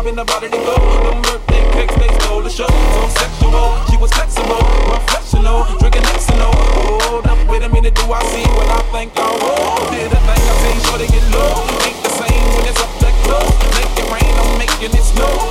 robbing about it to go. Them birthday pics, they stole the show. So sexual, she was flexible, professional, drinking Lexano. Hold up, wait a minute, do I see what I think I want? Did I think I seen, sure they get low. Ain't the same when it's up that close. Make it rain, I'm making it snow.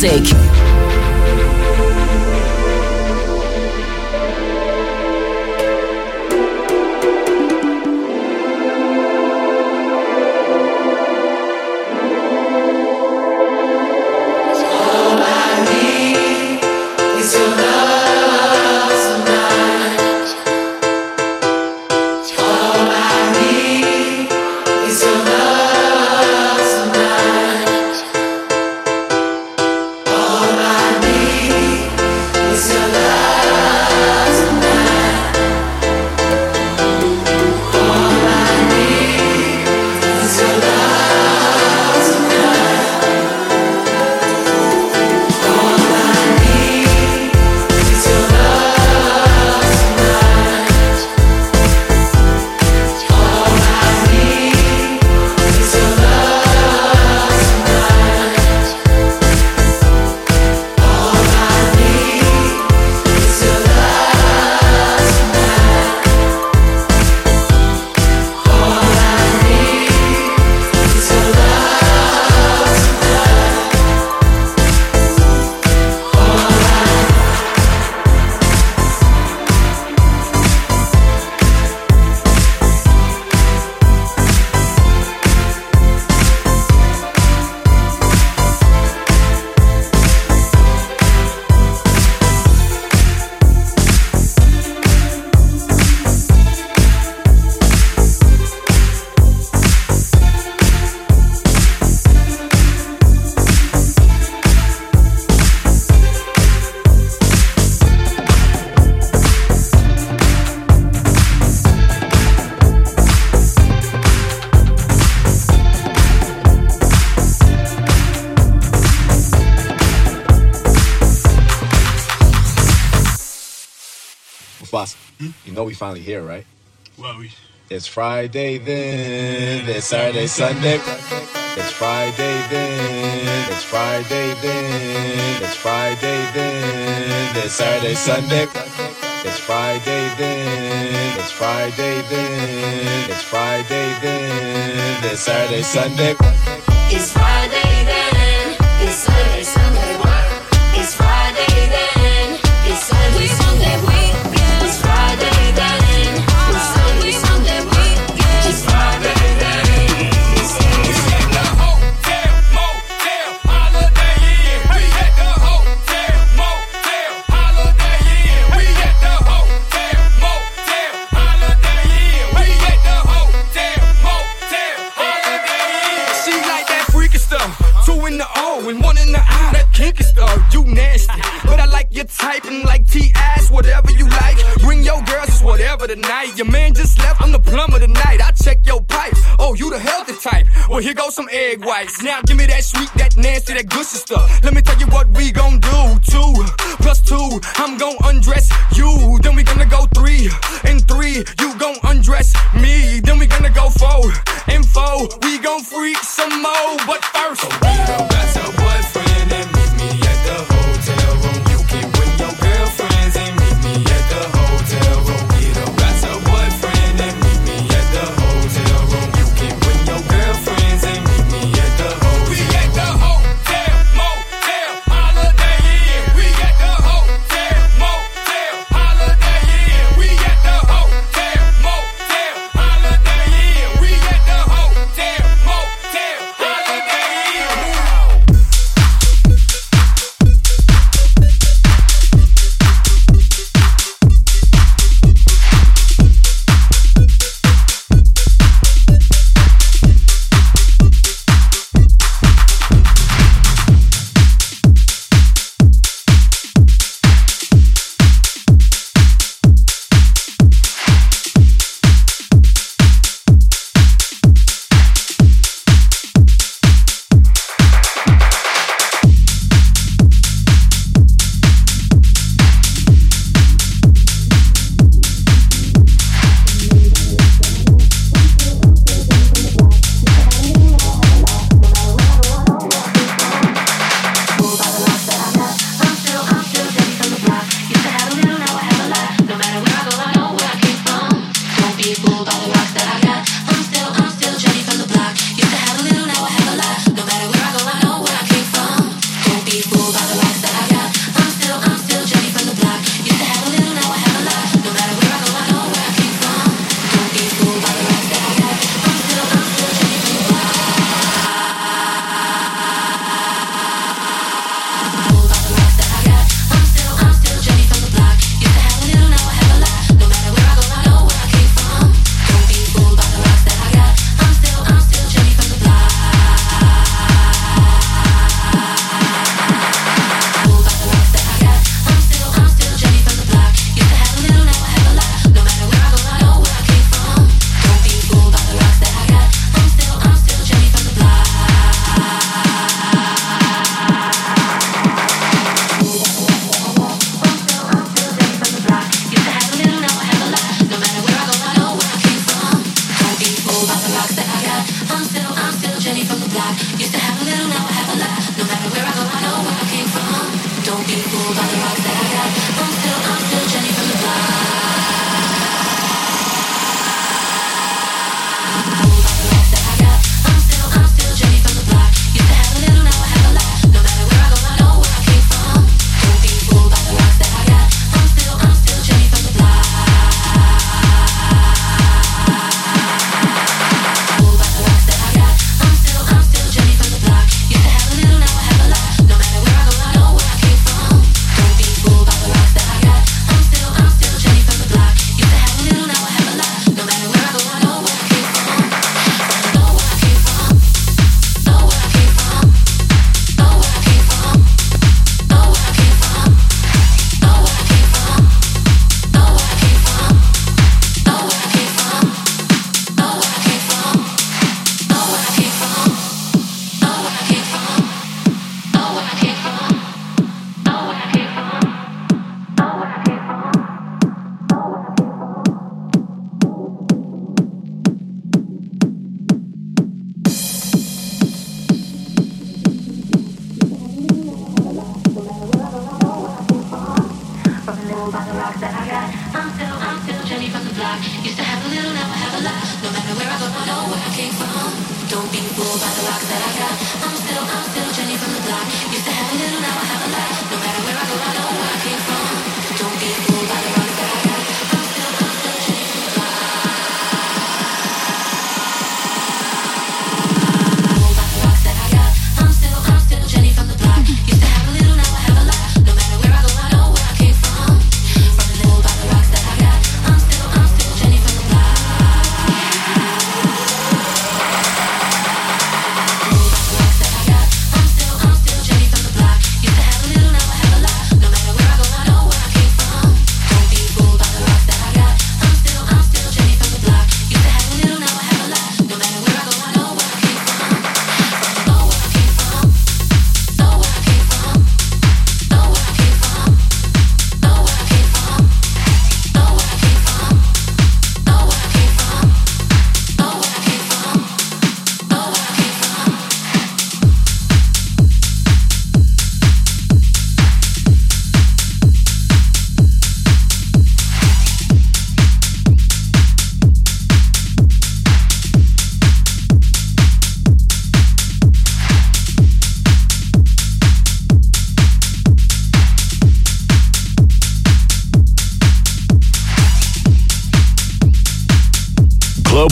Music. Finally here, right? Well, we. It's Friday then. It's Saturday, Sunday. It's Friday then. It's Friday then. It's Friday then. It's Saturday, Sunday. It's Friday then. It's Friday then. It's Friday then. It's Saturday, Sunday. It's Friday But I like T-ass, whatever you like. Bring your girls, it's whatever tonight. Your man just left, I'm the plumber tonight. I check your pipes. Oh, you the healthy type. Well, here goes some egg whites. Now give me that sweet, that nasty, that gushy stuff. Let me tell you what we gon' do. Two plus two, I'm gon' undress you. Then we gonna go three and three. You gon' undress me. Then we gonna go four and four. We gon' freak some more. But first, your boyfriend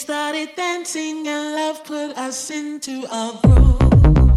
started dancing and love put us into a groove.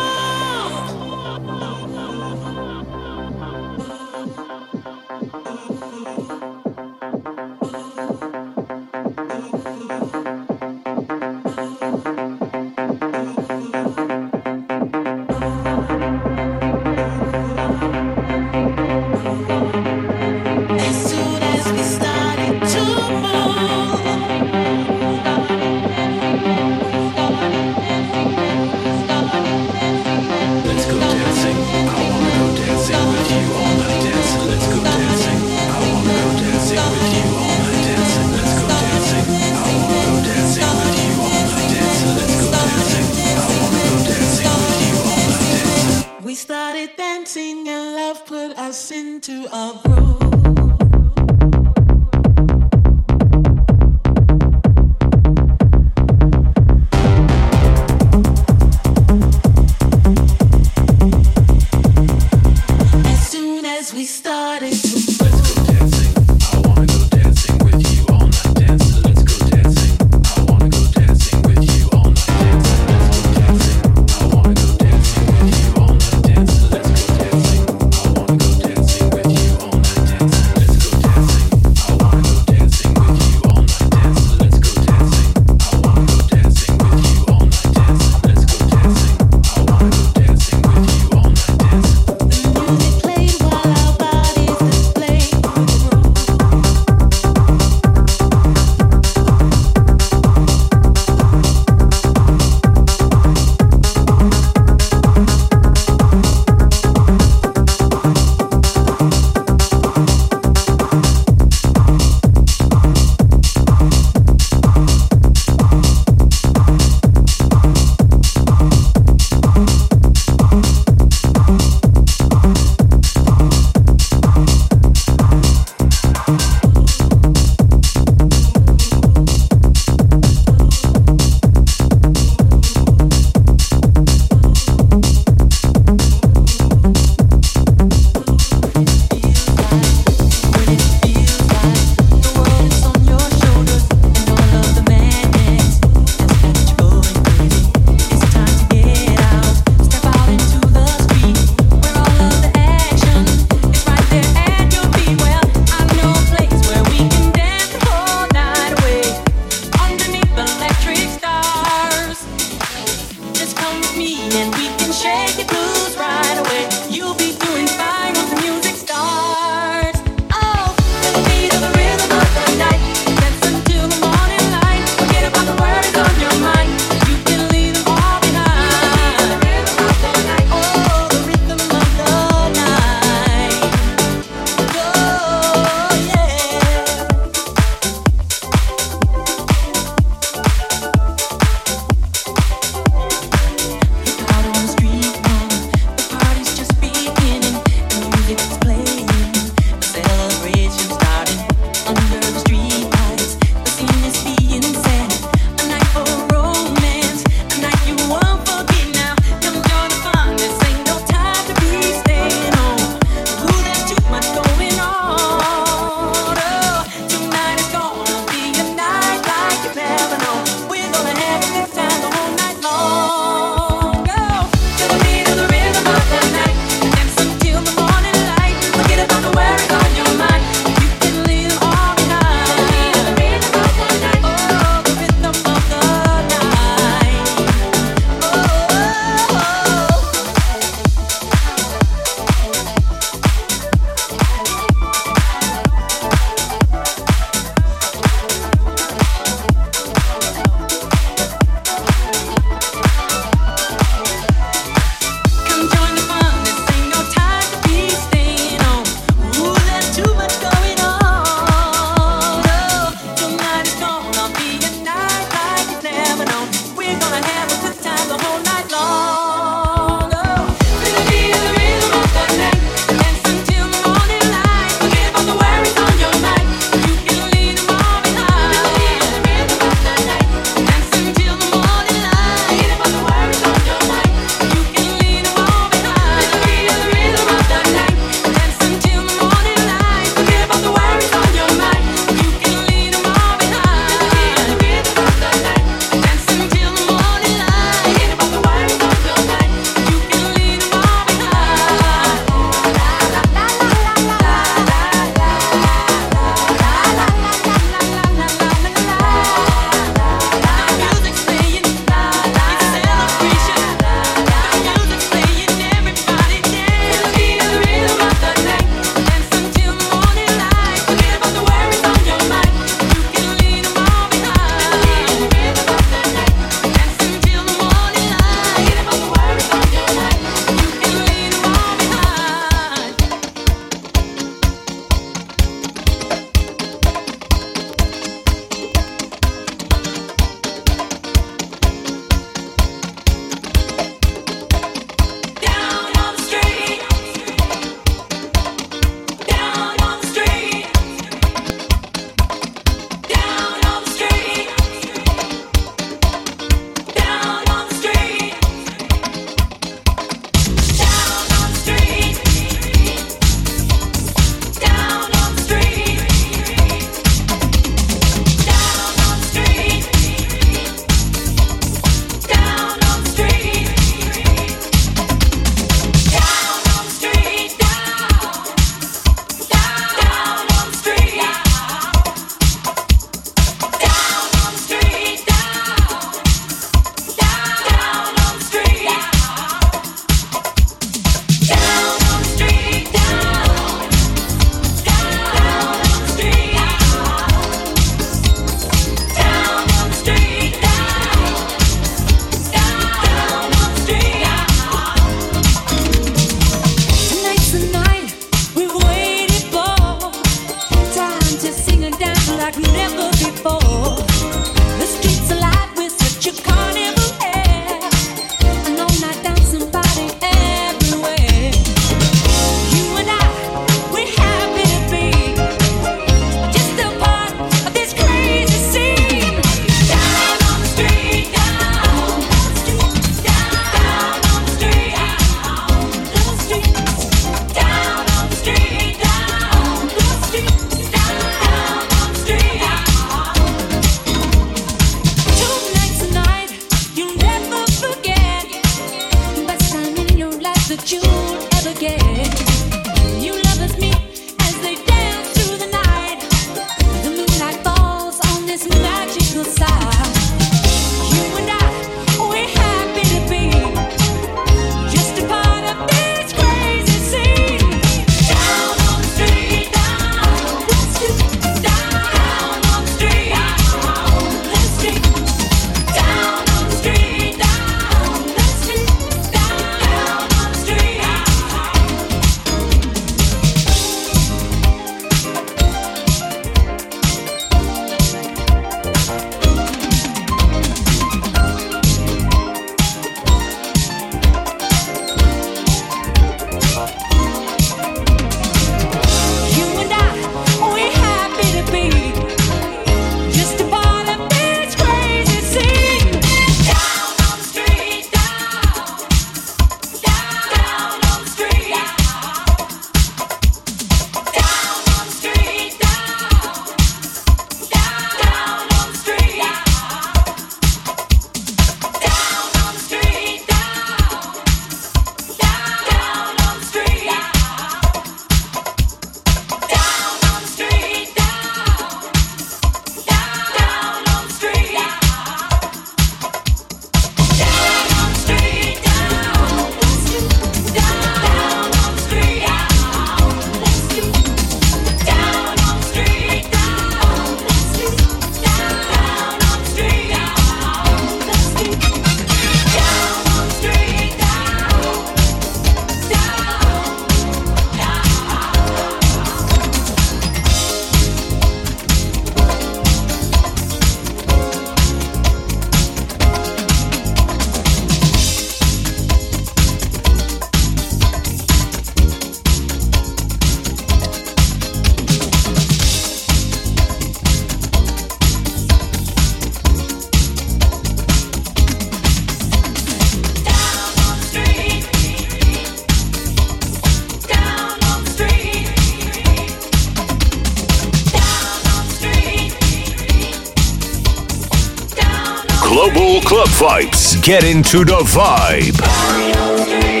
Get into the vibe.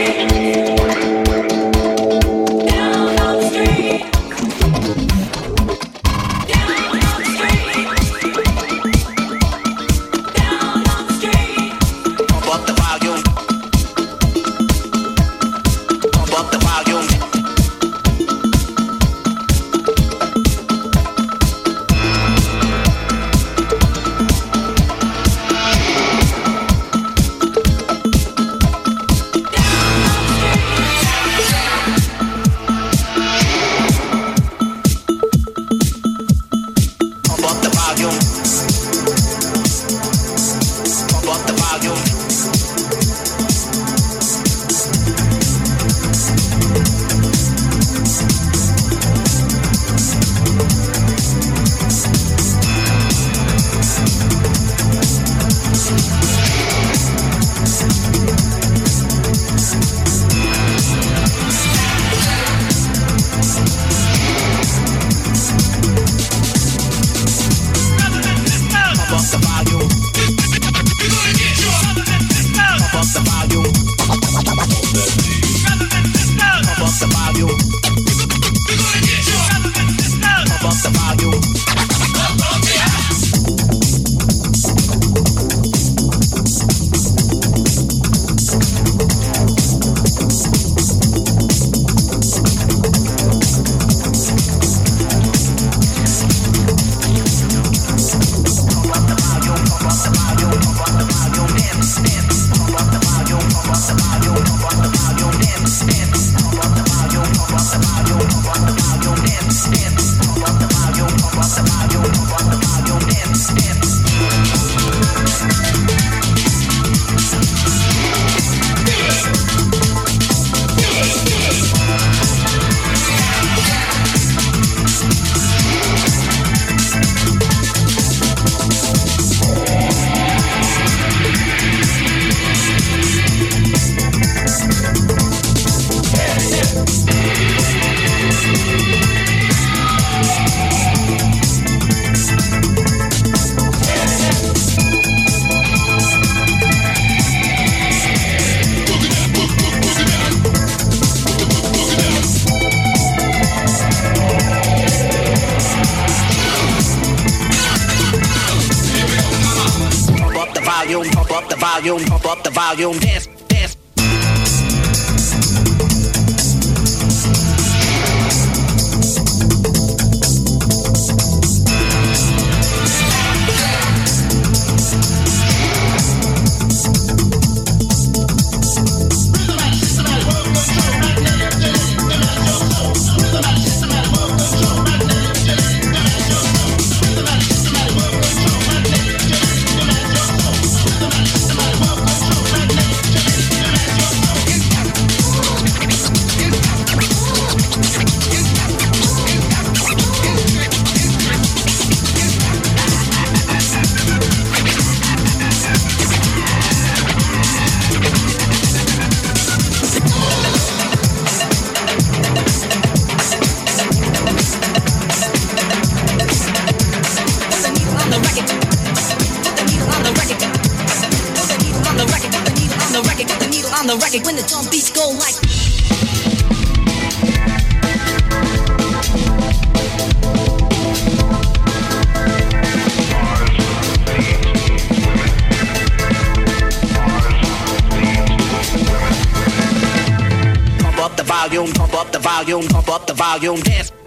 up the volume, pump up the volume, dance.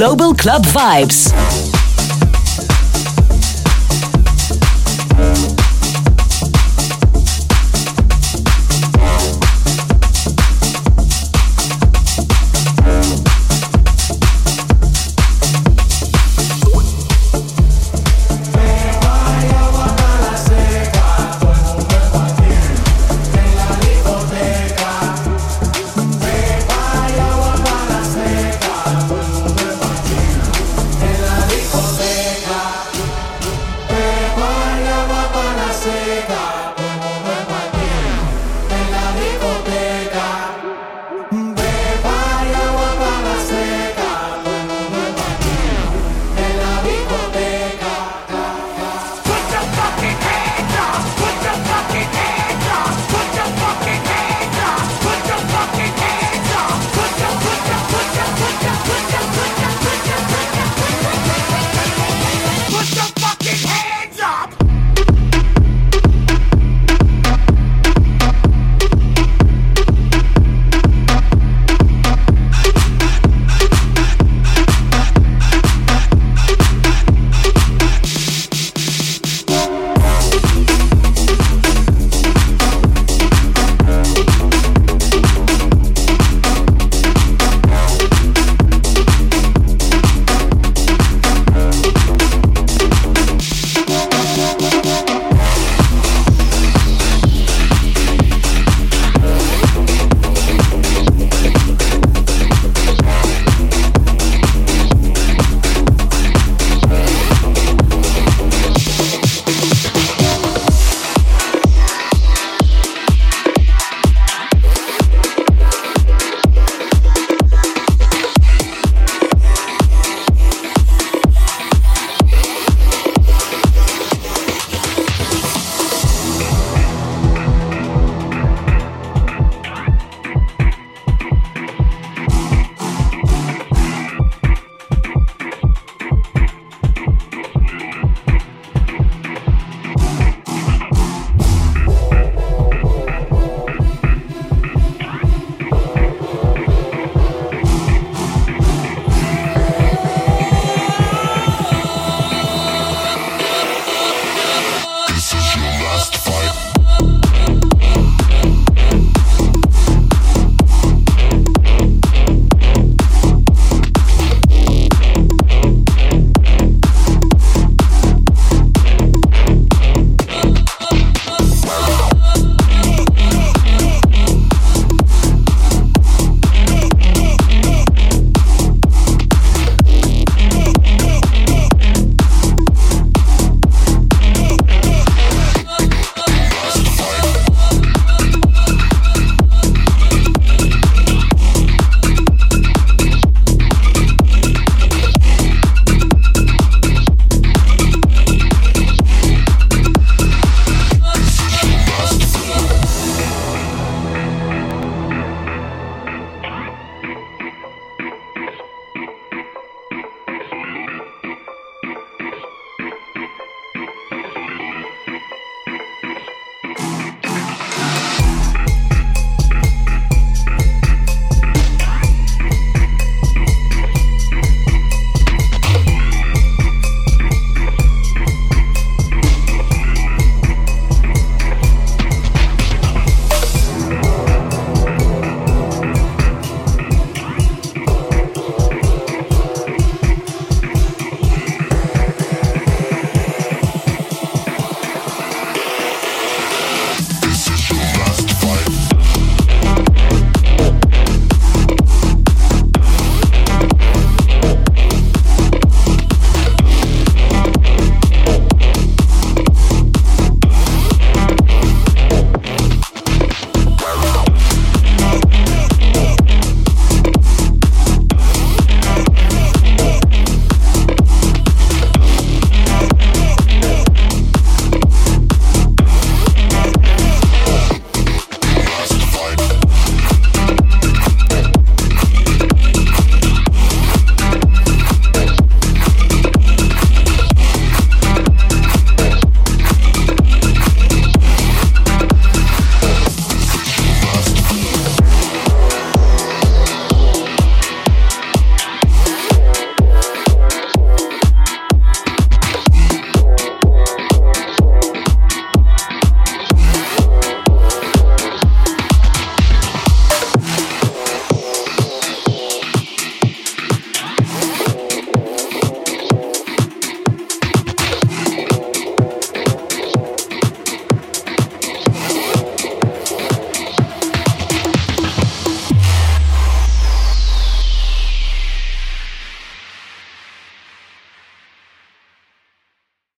Global Club Vibes.